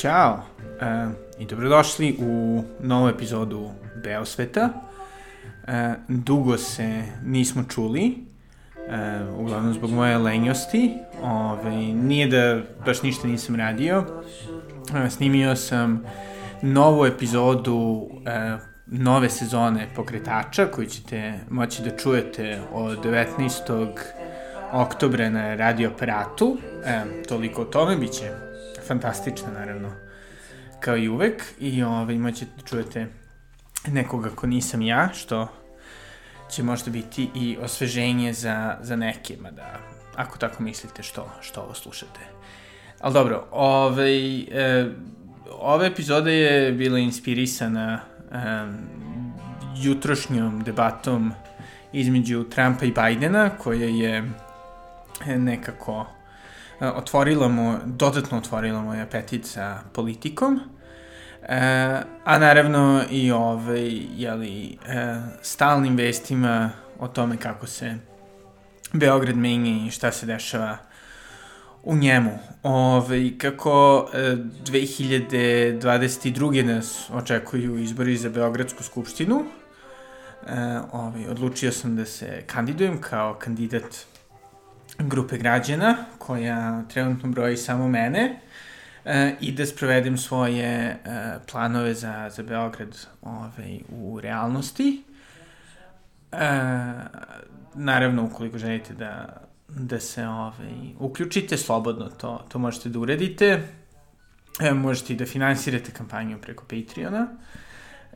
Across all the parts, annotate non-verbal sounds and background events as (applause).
Ćao uh, i dobrodošli u novu epizodu Beosveta. Uh, dugo se nismo čuli, uh, uglavnom zbog moje lenjosti. Ove, nije da baš ništa nisam radio. Uh, snimio sam novu epizodu uh, nove sezone Pokretača koju ćete moći da čujete od 19. oktobra na radio aparatu. E, toliko o tome, bit će fantastična naravno, kao i uvek. I ovaj, imaćete da čujete nekoga ko nisam ja, što će možda biti i osveženje za, za neke, mada ako tako mislite što, što ovo slušate. Ali dobro, ovaj, e, ova epizoda je bila inspirisana e, jutrošnjom debatom između Trumpa i Bajdena, koja je nekako E, otvorila mu, dodatno otvorila mu je apetit sa politikom, e, a naravno i ovaj, jeli, e, stalnim vestima o tome kako se Beograd menja i šta se dešava u njemu. Ove, kako e, 2022. nas očekuju izbori za Beogradsku skupštinu, e, ove, odlučio sam da se kandidujem kao kandidat grupe građana koja trenutno broji samo mene e, i da sprovedem svoje e, planove za, za Beograd ovaj, u realnosti. E, naravno, ukoliko želite da, da se ovaj, uključite slobodno, to, to možete da uradite. E, možete i da finansirate kampanju preko Patreona.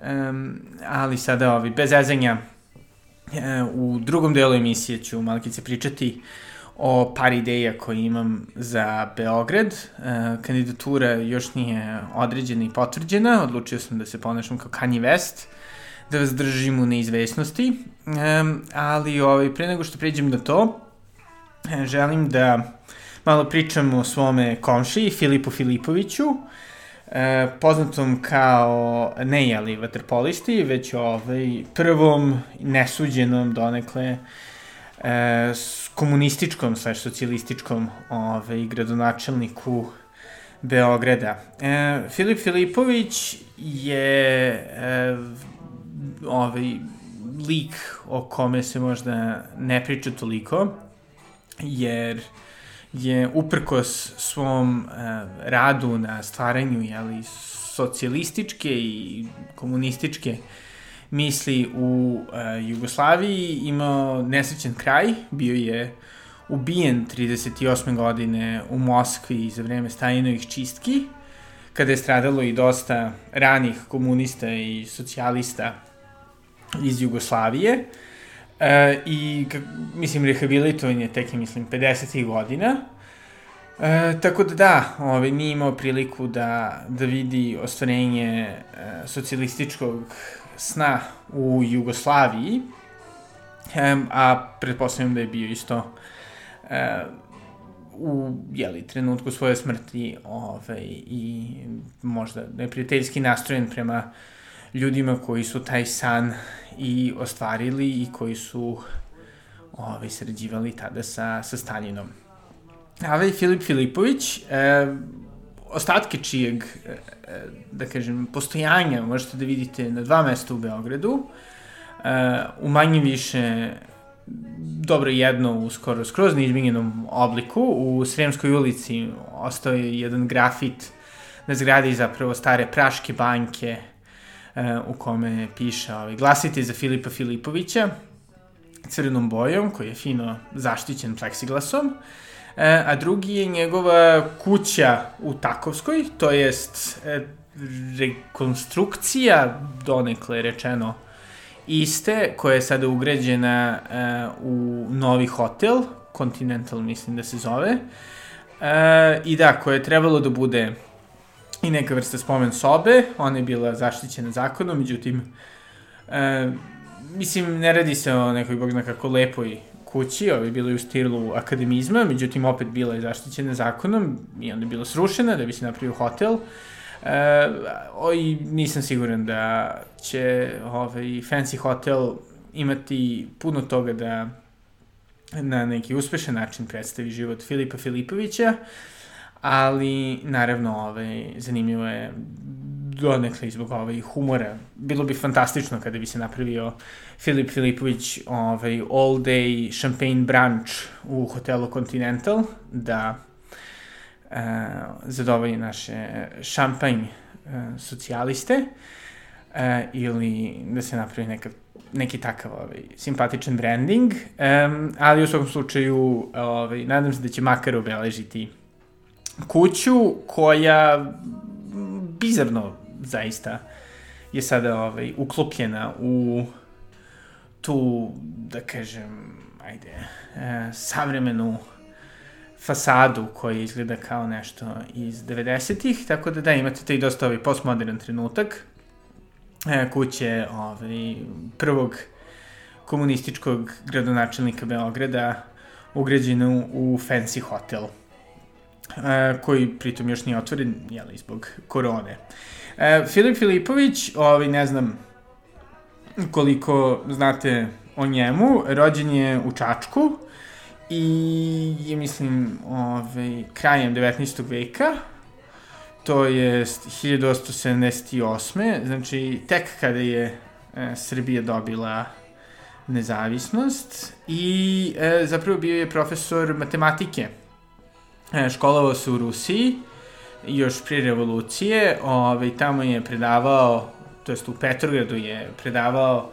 E, ali sada, ovaj, bez ezanja, e, u drugom delu emisije ću malkice pričati o par ideja koje imam za Beograd. E, kandidatura još nije određena i potvrđena. Odlučio sam da se ponašam kao Kanye West, da vas držim u neizvesnosti. E, ali ovaj, pre nego što pređem na to, e, želim da malo pričam o svome komši, Filipu Filipoviću, e, poznatom kao ne jeli vaterpolisti, već ovaj, prvom nesuđenom donekle e, komunističkom, slash socijalističkom ovaj, gradonačelniku Beograda. E, Filip Filipović je e, ovaj, lik o kome se možda ne priča toliko, jer je uprkos svom e, radu na stvaranju jeli, socijalističke i komunističke misli u uh, Jugoslaviji imao nesrećen kraj, bio je ubijen 38. godine u Moskvi za vreme Stalinovih čistki, kada je stradalo i dosta ranih komunista i socijalista iz Jugoslavije. E, I, mislim, rehabilitovan je tek, mislim, 50. godina. E, tako da da, ovaj, nije imao priliku da, da vidi ostvarenje e, socijalističkog sna u Jugoslaviji, a pretpostavljam da je bio isto u jeli, trenutku svoje smrti ovaj, i možda neprijateljski nastrojen prema ljudima koji su taj san i ostvarili i koji su ovaj, sređivali tada sa, sa Stalinom. Ovaj Filip Filipović, e, ostatke čijeg, e, e, da kažem, postojanja možete da vidite na dva mesta u Beogradu, e, u manje više dobro jedno u skoro skroz neizmenjenom obliku. U Sremskoj ulici ostao je jedan grafit na zgradi zapravo stare praške banke u kome piše ovaj, glasite za Filipa Filipovića crvenom bojom koji je fino zaštićen pleksiglasom. A drugi je njegova kuća u Takovskoj, to jest e, rekonstrukcija, donekle rečeno, iste, koja je sada ugrađena e, u novi hotel, Continental mislim da se zove, i da, koja je trebalo da bude i neka vrsta spomen sobe, ona je bila zaštićena zakonom, međutim, mislim, ne radi se o nekoj, bog zna kako, lepoj kući, ovaj, bilo je u stilu akademizma, međutim opet bila je zaštićena zakonom i onda je bila srušena da bi se napravio hotel. E, i nisam siguran da će ovaj, fancy hotel imati puno toga da na neki uspešan način predstavi život Filipa Filipovića, ali naravno ovaj, zanimljivo je donekle zbog ovaj, humora. Bilo bi fantastično kada bi se napravio Filip Filipović ovaj, all day champagne brunch u hotelu Continental, da uh, zadovolji naše šampanj uh, socijaliste uh, ili da se napravi neka, neki takav ovaj, simpatičan branding, um, ali u svakom slučaju ovaj, nadam se da će makar obeležiti kuću koja bizarno zaista je sada ovaj, uklopljena u tu, da kažem, ajde, e, savremenu fasadu koja izgleda kao nešto iz 90-ih, tako da da, imate taj dosta ovaj postmodern trenutak e, kuće ovaj, prvog komunističkog gradonačelnika Beograda ugrađenu u fancy hotel e, koji pritom još nije otvoren, jeli, zbog korone. E, Filip Filipović, ovaj, ne znam koliko znate o njemu, rođen je u Čačku i je, mislim, ovaj, krajem 19. veka, to je 1878. Znači, tek kada je e, Srbija dobila nezavisnost i e, zapravo bio je profesor matematike. E, školovao se u Rusiji još prije revolucije, ovaj, tamo je predavao, to jest u Petrogradu je predavao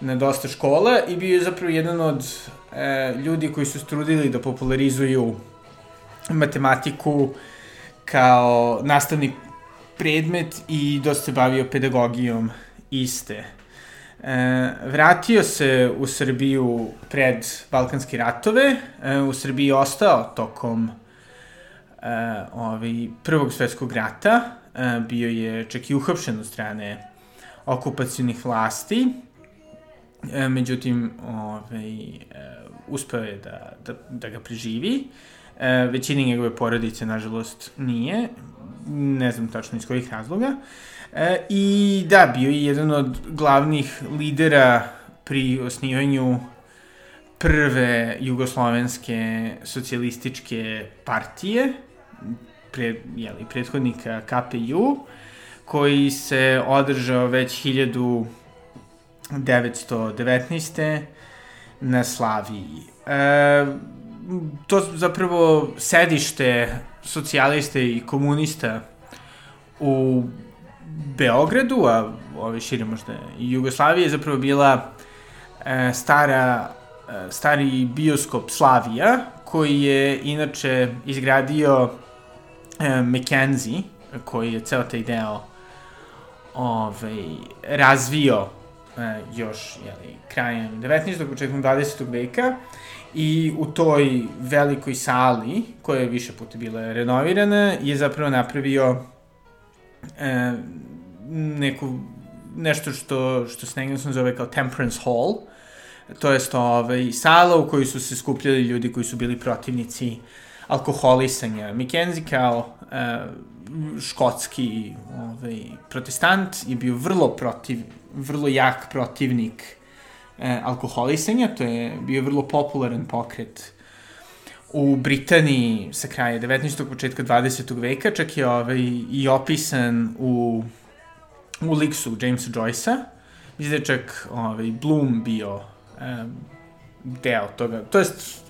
na dosta škola i bio je zapravo jedan od e, ljudi koji su strudili da popularizuju matematiku kao nastavni predmet i dosta se bavio pedagogijom iste. E, vratio se u Srbiju pred Balkanske ratove, e, u Srbiji ostao tokom ovaj, Prvog svetskog rata, e, bio je čak i uhapšen od strane okupacijnih vlasti, e, međutim, ovaj, uspeo je da, da, da ga preživi. E, većini njegove porodice, nažalost, nije. Ne znam tačno iz kojih razloga. E, I da, bio je jedan od glavnih lidera pri osnivanju prve jugoslovenske socijalističke partije, pre, jeli, prethodnika KPU, koji se održao već 1919. na Slaviji. E, to zapravo sedište socijaliste i komunista u Beogradu, a ove šire možda i Jugoslavije, je zapravo bila e, stara, e, stari bioskop Slavija, koji je inače izgradio McKenzie, koji je ceo taj deo ovaj, razvio e, još jeli, krajem 19. početkom 20. veka i u toj velikoj sali, koja je više puta bila renovirana, je zapravo napravio e, neku, nešto što, što se na zove kao Temperance Hall, to jest ovaj, sala u kojoj su se skupljali ljudi koji su bili protivnici alkoholisanja. Mackenzie kao e, škotski ovaj, protestant je bio vrlo protiv, vrlo jak protivnik e, alkoholisanja, to je bio vrlo popularan pokret u Britaniji sa kraja 19. početka 20. veka, čak je ovaj, i opisan u, u liksu Jamesa Joyce-a. Mislim da čak ovaj, Bloom bio um, deo toga, to jest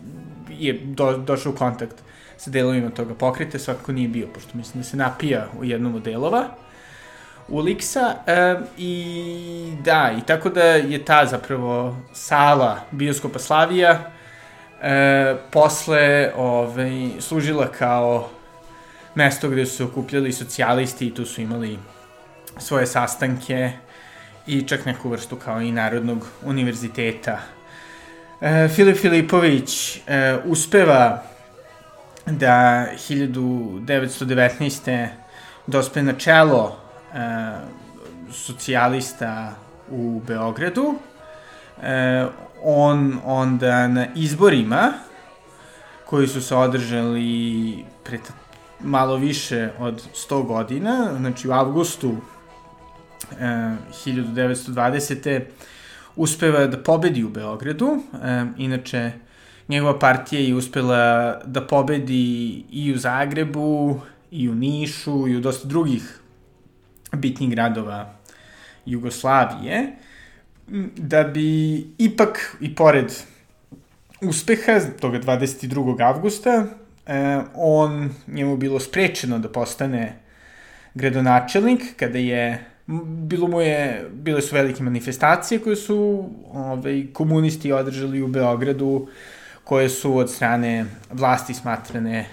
je do, došao u kontakt sa delovima toga pokreta, svakako nije bio, pošto mislim da se napija u jednom od delova Uliksa e, i da, i tako da je ta zapravo sala bioskopa Slavija e, posle ovaj, služila kao mesto gde su okupljali socijalisti i tu su imali svoje sastanke i čak neku vrstu kao i Narodnog univerziteta. E, Filip Filipović e, uspeva da 1919. dospe na čelo e, socijalista u Beogradu. E, on onda na izborima koji su se održali pred malo više od 100 godina, znači u avgustu e, 1920. uspeva da pobedi u Beogradu. E, inače, njegova partija je uspela da pobedi i u Zagrebu, i u Nišu, i u dosta drugih bitnih gradova Jugoslavije, da bi ipak i pored uspeha toga 22. avgusta, e, on njemu bilo sprečeno da postane gradonačelnik kada je bilo mu je, bile su velike manifestacije koje su ovaj, komunisti održali u Beogradu, koje su od strane vlasti smatrane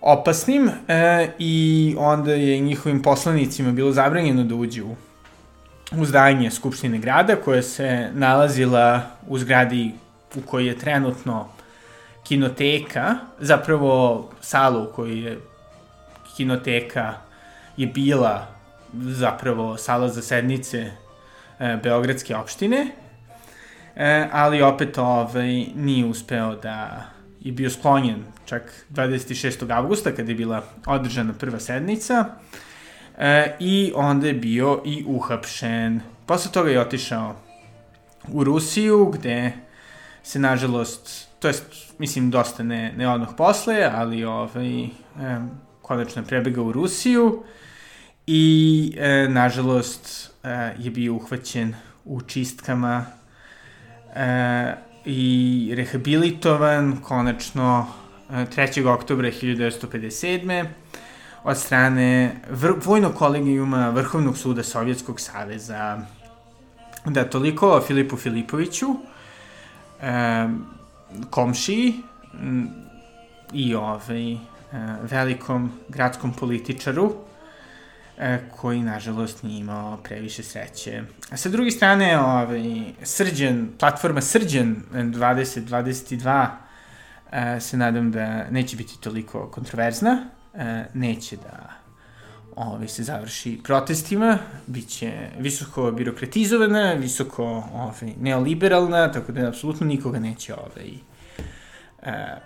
opasnim e, i onda je njihovim poslanicima bilo zabranjeno da uđu u zdanje Skupštine grada koja se nalazila u zgradi u kojoj je trenutno kinoteka, zapravo sala u kojoj je kinoteka je bila zapravo sala za sednice e, Beogradske opštine, e, ali opet ovaj, nije uspeo da je bio sklonjen čak 26. augusta kada je bila održana prva sednica e, i onda je bio i uhapšen. Posle toga je otišao u Rusiju gde se nažalost, to jest mislim dosta ne, ne odmah posle, ali ovaj, e, konačno je prebegao u Rusiju i e, nažalost e, je bio uhvaćen u čistkama e, i rehabilitovan konačno 3. E, oktobra 1957. od strane vr vojnog kolegijuma Vrhovnog suda Sovjetskog saveza. Da, toliko o Filipu Filipoviću, e, komšiji i ovaj, e, velikom gradskom političaru, koji nažalost nije imao previše sreće. A sa druge strane, ovaj, Srđan, platforma Srđan 2022 e, se nadam da neće biti toliko kontroverzna, e, neće da ovaj, se završi protestima, bit će visoko birokratizovana, visoko ovaj, neoliberalna, tako da apsolutno nikoga neće ovaj, e,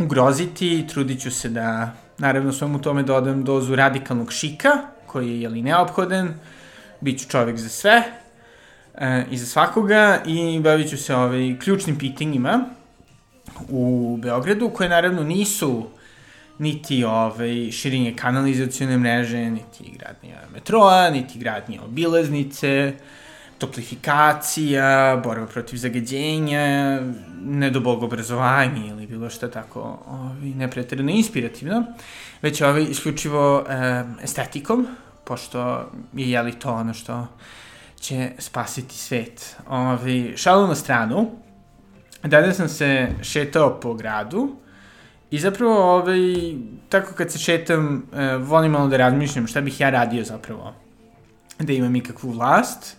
ugroziti. Trudit ću se da Naravno, svemu tome dodam dozu radikalnog šika, koji je, jeli, neophodan. Biću čovek za sve e, i za svakoga i bavit ću se ovaj, ključnim pitanjima u Beogradu, koje naravno nisu niti ovaj, širinje kanalizacijone mreže, niti gradnja metroa, niti gradnja obilaznice, toplifikacija, borba protiv zagađenja, nedobog obrazovanja ili bilo što tako ovaj, nepretredno inspirativno, već ovaj, isključivo eh, estetikom, pošto je jeli to ono što će spasiti svet. Ovaj, šalu na stranu, danas sam se šetao po gradu i zapravo ovaj, tako kad se šetam eh, volim malo da razmišljam šta bih ja radio zapravo da imam ikakvu vlast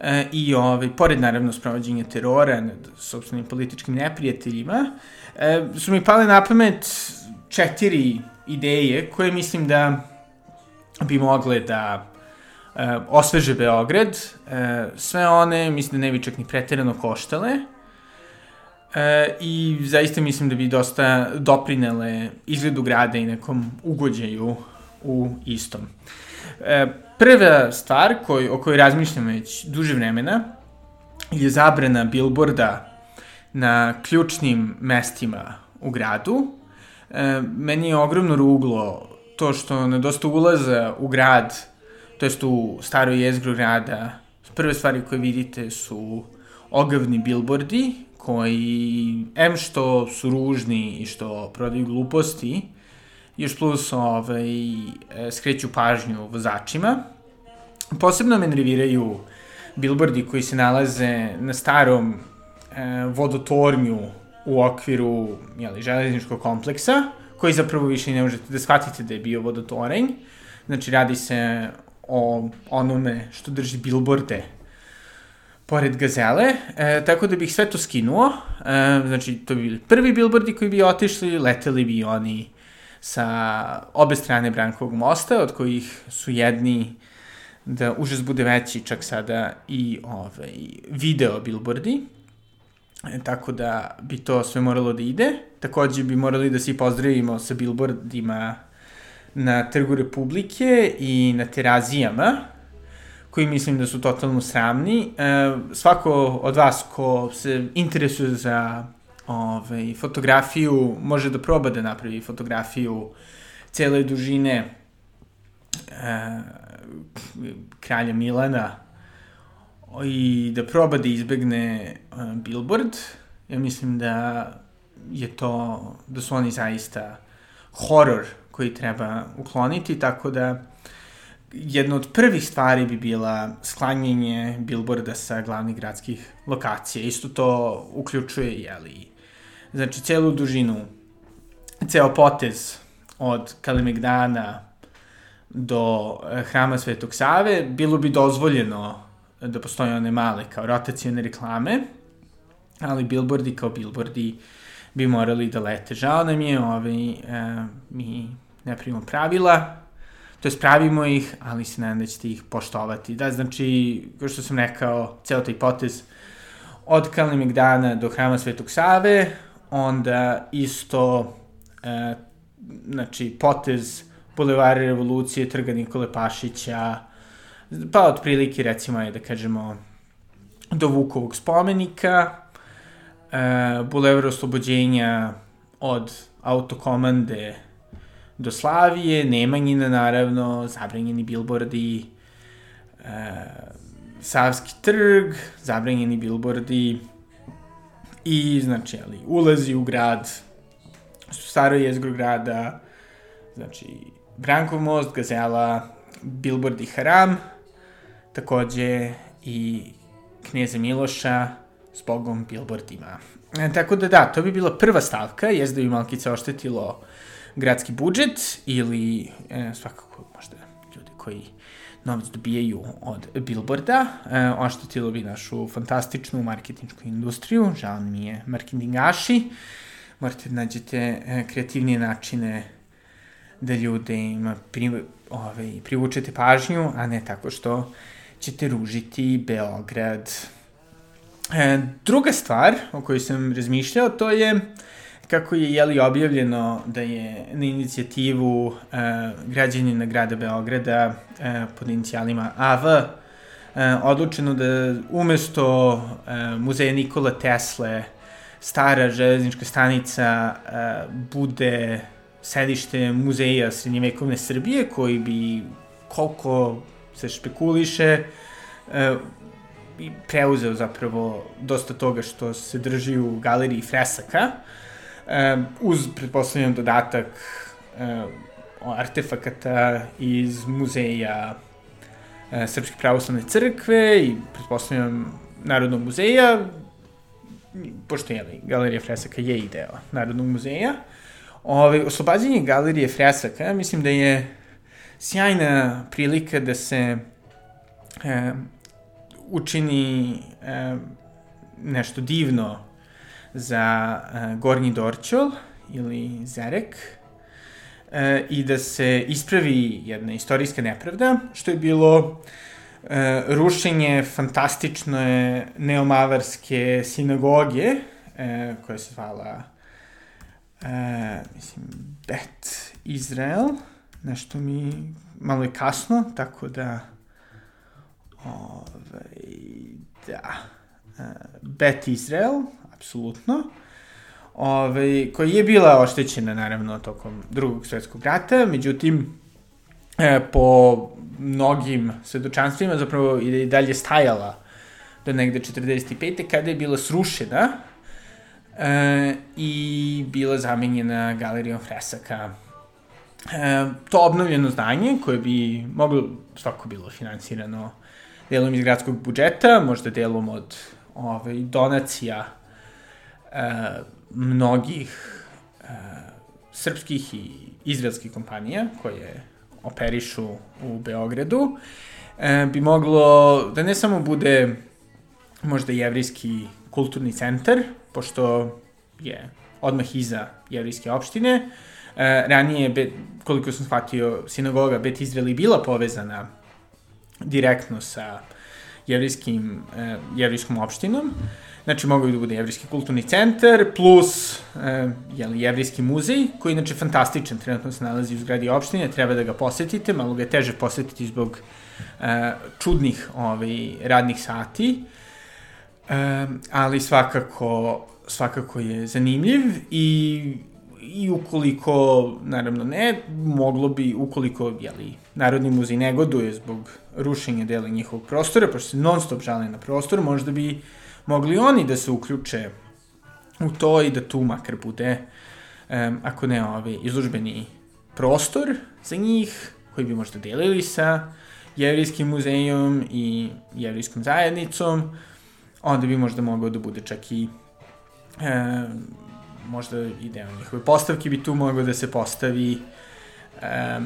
e, i ovaj, pored naravno sprovođenja terora nad sobstvenim političkim neprijateljima, e, su mi pale na pamet četiri ideje koje mislim da bi mogle da e, osveže Beograd. E, sve one mislim da ne bi čak ni preterano koštale. E, I zaista mislim da bi dosta doprinele izgledu grada i nekom ugođaju u istom. E, prva stvar koj, o kojoj razmišljam već duže vremena je zabrana bilborda na ključnim mestima u gradu. E, meni je ogromno ruglo to što na dosta ulaza u grad, to jest u staroj jezgru grada, prve stvari koje vidite su ogavni bilbordi, koji, em što su ružni i što prodaju gluposti, još plus ovaj, e, skreću pažnju vozačima. Posebno me nerviraju bilbordi koji se nalaze na starom e, vodotornju u okviru jeli, železničkog kompleksa, koji zapravo više ne možete da shvatite da je bio vodotorenj. Znači, radi se o onome što drži bilborde pored gazele, e, tako da bih sve to skinuo. E, znači, to bi bili prvi bilbordi koji bi otišli, leteli bi oni sa obe strane Brankovog mosta, od kojih su jedni da užas bude veći čak sada i ovaj, video billboardi, e, tako da bi to sve moralo da ide. Takođe bi morali da se pozdravimo sa billboardima na Trgu Republike i na terazijama, koji mislim da su totalno sramni. E, svako od vas ko se interesuje za ovaj, fotografiju, može da proba da napravi fotografiju cele dužine e, kralja Milana i da proba da izbegne e, billboard, ja mislim da je to, da su oni zaista horor koji treba ukloniti, tako da jedna od prvih stvari bi bila sklanjenje billboarda sa glavnih gradskih lokacija. Isto to uključuje, jeli, znači celu dužinu, ceo potez od Kalimegdana do eh, hrama Svetog Save, bilo bi dozvoljeno da postoje one male kao rotacijone reklame, ali billboardi kao billboardi bi morali da lete. Žao nam je, ovaj, e, mi ne primamo pravila, to je pravimo ih, ali se nadam da ćete ih poštovati. Da, znači, kao što sam rekao, ceo taj potez od Kalimegdana do hrama Svetog Save, onda isto, e, znači, potez Bulevari revolucije, trga Nikole Pašića, pa otprilike recimo je da kažemo do Vukovog spomenika, e, Bulevar oslobođenja od autokomande do Slavije, Nemanjina naravno, zabranjeni bilbordi, e, Savski trg, zabranjeni bilbordi i znači, ali, ulazi u grad, staro jezgro grada, znači Brankov most, Gazela, Billboard i Haram, takođe i Knjeza Miloša s Bogom Billboardima. E, tako da da, to bi bila prva stavka, jest da bi Malkica oštetilo gradski budžet ili e, svakako koji novac dobijaju od Billboarda, e, oštetilo bi našu fantastičnu marketinčku industriju, žao mi je marketingaši, morate da nađete e, kreativnije načine da ljude im pri, ovaj, privučete pažnju, a ne tako što ćete ružiti Beograd. E, druga stvar o kojoj sam razmišljao, to je kako je jeli objavljeno da je na inicijativu e, građanina grada Beograda e, pod inicijalima AV e, odlučeno da umesto e, muzeja Nikola Tesle stara železnička stanica e, bude sedište muzeja srednjevekovne Srbije koji bi koliko se špekuliše e, preuzeo zapravo dosta toga što se drži u galeriji fresaka. e, uz pretpostavljam dodatak artefakata iz muzeja e, Srpske pravoslavne crkve i pretpostavljam Narodnog muzeja pošto je galerija fresaka je i deo Narodnog muzeja. Ove, oslobađanje galerije fresaka, mislim da je sjajna prilika da se e, učini e, nešto divno za e, Gornji Dorćol ili Zerek e, i da se ispravi jedna istorijska nepravda, što je bilo e, rušenje fantastične neomavarske sinagoge, e, koja se zvala e, mislim, Bet Izrael, nešto mi malo je kasno, tako da ovaj, da, Bet Izrael, apsolutno, ovaj, koja je bila oštećena naravno tokom drugog svetskog rata, međutim, e, po mnogim svedočanstvima zapravo i dalje stajala do negde 45. kada je bila srušena e, i bila zamenjena galerijom fresaka. E, to obnovljeno zdanje, koje bi moglo svako bilo finansirano delom iz gradskog budžeta, možda delom od ove, ovaj, donacija e, mnogih e, srpskih i izraelskih kompanija koje operišu u Beogradu, e, bi moglo da ne samo bude možda jevrijski kulturni centar, pošto je odmah iza jevrijske opštine. E, ranije, be, koliko sam shvatio, sinagoga Bet Izraeli bila povezana direktno sa jevrijskim, e, jevrijskom opštinom. Znači, mogu da bude jevrijski kulturni centar, plus e, jeli, jevrijski muzej, koji je inače fantastičan, trenutno se nalazi u zgradi opštine, treba da ga posetite, malo ga je teže posetiti zbog e, čudnih ovaj, radnih sati. E, ali svakako svakako je zanimljiv i i ukoliko, naravno ne, moglo bi, ukoliko, jeli, Narodni muzej negoduje zbog rušenja dela njihovog prostora, pošto se non stop žale na prostor, možda bi mogli oni da se uključe u to i da tu makar bude, um, ako ne ovaj, izložbeni prostor za njih, koji bi možda delili sa Jevrijskim muzejom i Jevrijskom zajednicom, onda bi možda mogao da bude čak i e, možda i deo njihove postavke bi tu mogao da se postavi e,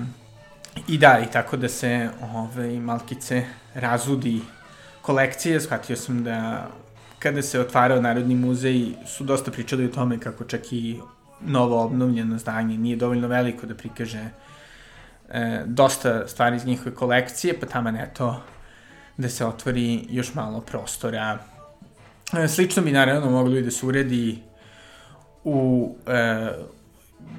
i da, i tako da se ove, malkice razudi kolekcije. Shvatio sam da kada se otvarao Narodni muzej su dosta pričali o tome kako čak i novo obnovljeno zdanje nije dovoljno veliko da prikaže e, dosta stvari iz njihove kolekcije, pa tamo to da se otvori još malo prostora. E, slično bi naravno moglo i da se uredi u, e,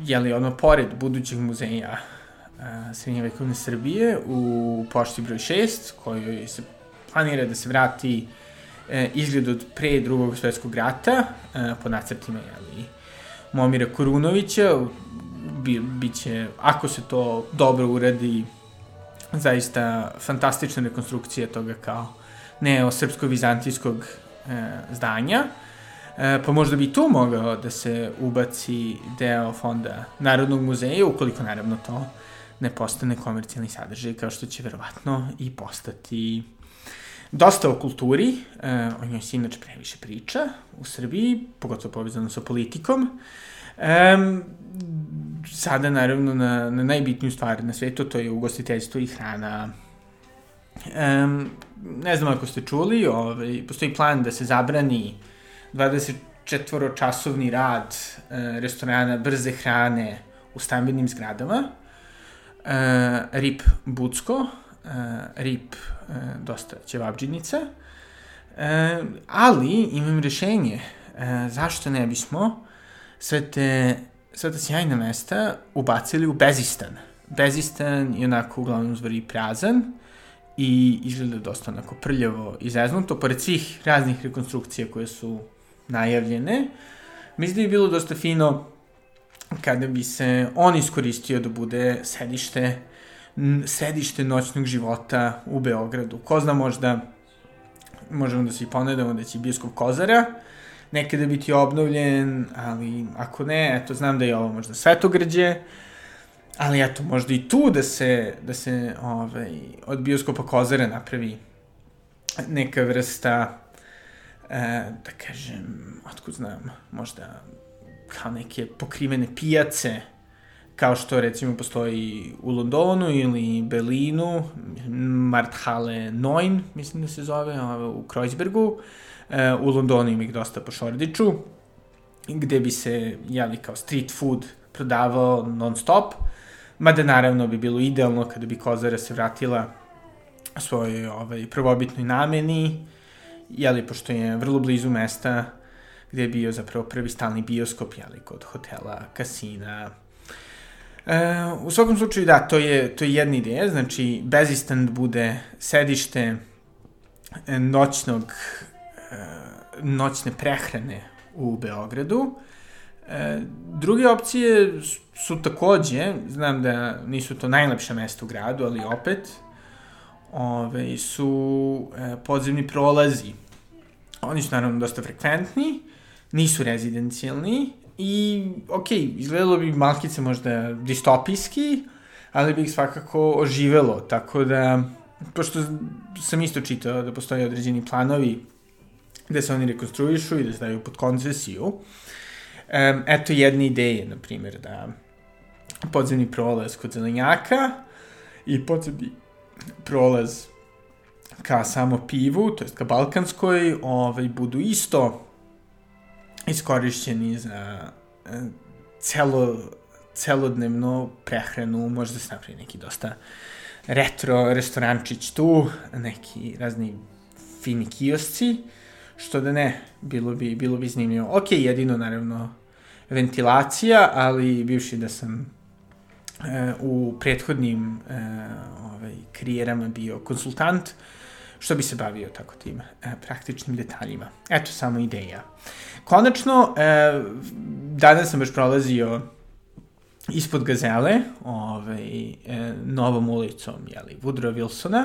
jeli ono, pored budućeg muzeja e, srednjevekovne Srbije u pošti broj 6, kojoj se planira da se vrati e, izgled od pre drugog svetskog rata, e, po nacrtima, jeli, Momira Korunovića, bi, biće, ako se to dobro uradi, zaista fantastična rekonstrukcija toga kao neo-srpsko-vizantijskog e, zdanja. E, pa možda bi tu mogao da se ubaci deo fonda Narodnog muzeja, ukoliko naravno to ne postane komercijalni sadržaj, kao što će verovatno i postati dosta o kulturi, e, o njoj se inače previše priča u Srbiji, pogotovo povezano sa politikom. E, sada naravno na, na najbitniju stvar na svetu, to je ugostiteljstvo i hrana. Um, ne znam ako ste čuli, ovaj, postoji plan da se zabrani 24-časovni rad e, restorana brze hrane u stambenim zgradama. E, RIP Bucko, e, RIP e, dosta ćevabđinica. E, ali imam rešenje zašto ne bismo sve te sve ta sjajna mesta ubacili u Bezistan. Bezistan je onako uglavnom zvori prazan i izgleda dosta onako prljavo i zeznuto, pored svih raznih rekonstrukcija koje su najavljene. Mislim da bi bilo dosta fino kada bi se on iskoristio da bude sedište sedište noćnog života u Beogradu. Ko zna možda možemo da se i ponedamo da će bioskop Kozara nekada biti obnovljen, ali ako ne, eto, znam da je ovo možda svetogrđe, ali eto, možda i tu da se, da se ovaj, od bioskopa Kozare napravi neka vrsta, e, da kažem, otkud znam, možda kao neke pokrivene pijace, kao što recimo postoji u Londonu ili Berlinu, Marthalle 9, mislim da se zove, u Kreuzbergu, E, u Londonu ima ih dosta po Šordiću, gde bi se, jeli, kao street food prodavao non stop, mada naravno bi bilo idealno kada bi Kozara se vratila svojoj ovaj, prvobitnoj nameni, jeli, pošto je vrlo blizu mesta gde je bio zapravo prvi stalni bioskop, jeli, kod hotela, kasina. E, u svakom slučaju, da, to je, to je jedna ideja, znači, Bezistan bude sedište noćnog E, noćne prehrane u Beogradu. E, druge opcije su takođe, znam da nisu to najlepša mesta u gradu, ali opet, ove, su e, podzemni prolazi. Oni su naravno dosta frekventni, nisu rezidencijalni i, ok, izgledalo bi malkice možda distopijski, ali bi ih svakako oživelo, tako da, pošto sam isto čitao da postoje određeni planovi gde se oni rekonstruišu i da se daju pod koncesiju. Um, eto jedne ideje, na primjer, da podzemni prolaz kod zelenjaka i podzemni prolaz ka samo pivu, to jest ka balkanskoj, ovaj, budu isto iskorišćeni za e, celo, celodnevno prehranu, možda da se napravi neki dosta retro restorančić tu, neki razni fini kiosci, što da ne, bilo bi, bilo bi zanimljivo. Ok, jedino, naravno, ventilacija, ali bivši da sam e, u prethodnim e, ovaj, karijerama bio konsultant, što bi se bavio tako tim e, praktičnim detaljima. Eto, samo ideja. Konačno, e, danas sam baš prolazio ispod Gazele, ovaj, e, novom ulicom, jeli, Woodrow Wilsona,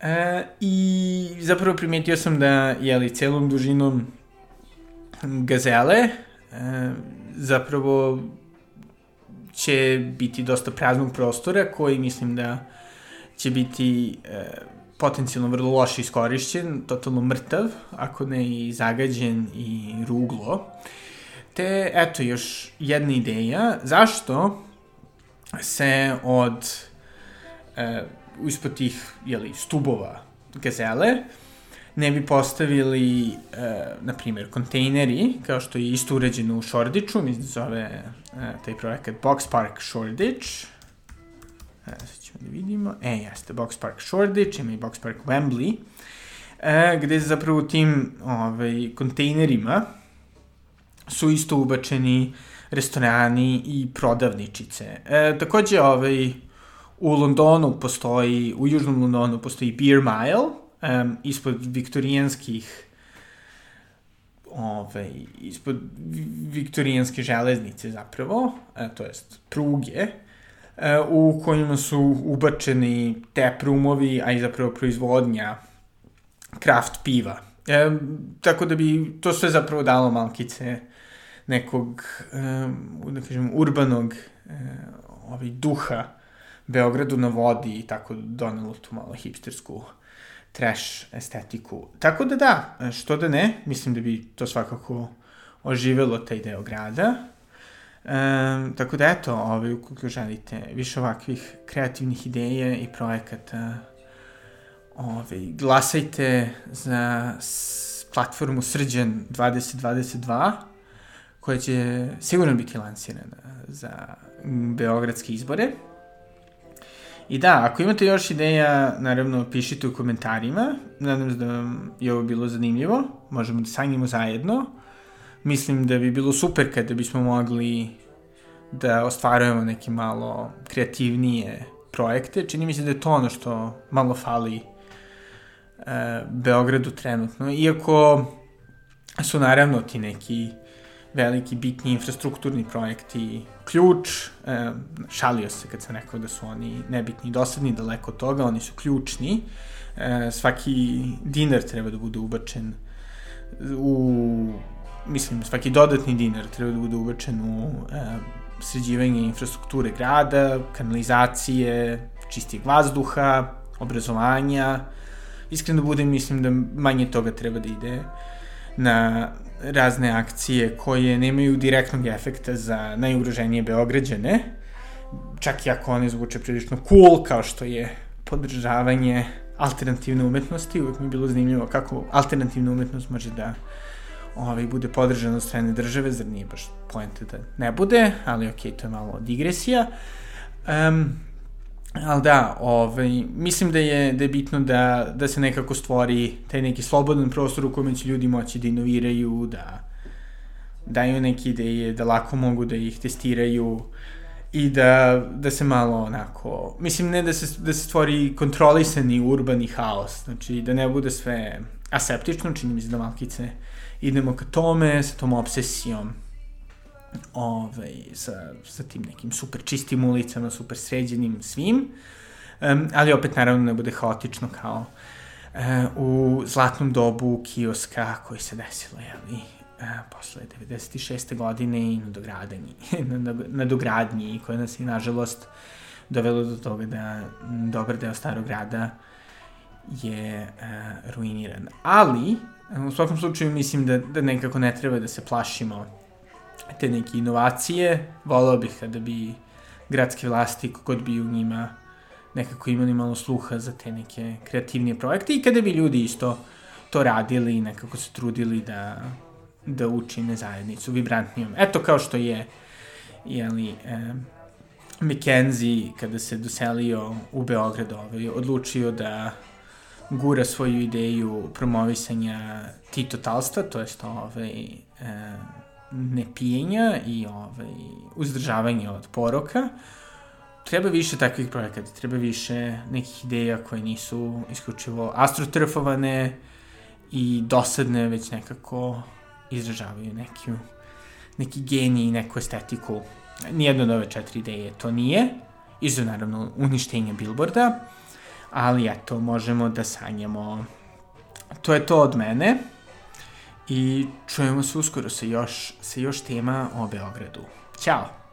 e, i zapravo primetio sam da, jeli, celom dužinom Gazele, e, zapravo će biti dosta praznog prostora koji mislim da će biti e, potencijalno vrlo loše iskorišćen, totalno mrtav, ako ne i zagađen i ruglo. Te, eto, još jedna ideja, zašto se od e, ispod tih, jeli, stubova gazele ne bi postavili, e, na primjer, kontejneri, kao što je isto uređeno u Šordiću, mislim da zove e, taj projekat Box Park Shoreditch, E, sad ćemo da vidimo. E, jeste, Box Park Shoreditch, ima i Box Park Wembley, e, gde zapravo u tim ovaj, kontejnerima su isto ubačeni restorani i prodavničice. E, takođe, ovaj, u Londonu postoji, u južnom Londonu postoji Beer Mile, um, ispod viktorijanskih ovaj, ispod viktorijanske železnice zapravo, e, to jest pruge, u kojima su ubačeni tap roomovi, a i zapravo proizvodnja kraft piva. E, tako da bi to sve zapravo dalo malkice nekog, e, da kažem, urbanog e, ovaj, duha Beogradu na vodi i tako donelo tu malo hipstersku trash estetiku. Tako da da, što da ne, mislim da bi to svakako oživelo taj deo grada. E, tako da eto, ovaj, ukoliko želite više ovakvih kreativnih ideja i projekata, ovaj, glasajte za platformu Srđan 2022, koja će sigurno biti lansirana za beogradske izbore. I da, ako imate još ideja, naravno pišite u komentarima. Nadam se da vam je ovo bilo zanimljivo. Možemo da sanjimo zajedno mislim da bi bilo super kada bismo mogli da ostvarujemo neke malo kreativnije projekte. Čini mi se da je to ono što malo fali e, Beogradu trenutno. Iako su naravno ti neki veliki, bitni infrastrukturni projekti ključ. E, šalio se kad sam rekao da su oni nebitni i dosadni, daleko od toga, oni su ključni. E, svaki dinar treba da bude ubačen u mislim, svaki dodatni dinar treba da bude ubačen u e, sređivanje infrastrukture grada, kanalizacije, čistijeg vazduha, obrazovanja. Iskreno da budem, mislim da manje toga treba da ide na razne akcije koje nemaju direktnog efekta za najugroženije Beograđane, čak i ako one zvuče prilično cool, kao što je podržavanje alternativne umetnosti, uvek mi je bilo zanimljivo kako alternativna umetnost može da ovaj, bude podržan od strane države, zar nije baš pojente da ne bude, ali okay, to je malo digresija. Um, ali da, ovaj, mislim da je, da je bitno da, da se nekako stvori taj neki slobodan prostor u kojem će ljudi moći da inoviraju, da daju neke ideje, da lako mogu da ih testiraju i da, da se malo onako, mislim ne da se, da se stvori kontrolisani urbani haos, znači da ne bude sve aseptično, čini mi se da malkice idemo ka tome, sa tom obsesijom ovaj, sa, sa tim nekim super čistim ulicama, super sređenim svim, um, ali opet naravno ne bude haotično kao uh, u zlatnom dobu kioska koji se desilo, jeli, uh, posle 96. godine i (laughs) na dogradnji, na dogradnji koja nas je nažalost dovelo do toga da dobar deo starog grada je uh, ruiniran. Ali, u svakom slučaju mislim da, da nekako ne treba da se plašimo te neke inovacije. Volao bih kada bi gradske vlasti, kogod bi u njima nekako imali malo sluha za te neke kreativnije projekte i kada bi ljudi isto to radili i nekako se trudili da, da učine zajednicu vibrantnijom. Eto kao što je jeli, eh, McKenzie kada se doselio u Beograd ovaj, odlučio da gura svoju ideju promovisanja titotalstva, to jest ovaj, eh, nepijenja i ovaj, uzdržavanje od poroka treba više takvih projekata, treba više nekih ideja koje nisu isključivo astroturfovane i dosadne, već nekako izražavaju neki, neki genij neku estetiku. Nijedno od ove četiri ideje to nije, izuzev naravno uništenje Billboarda, ali eto, možemo da sanjamo. To je to od mene i čujemo se uskoro sa još, sa još tema o Beogradu. Ćao!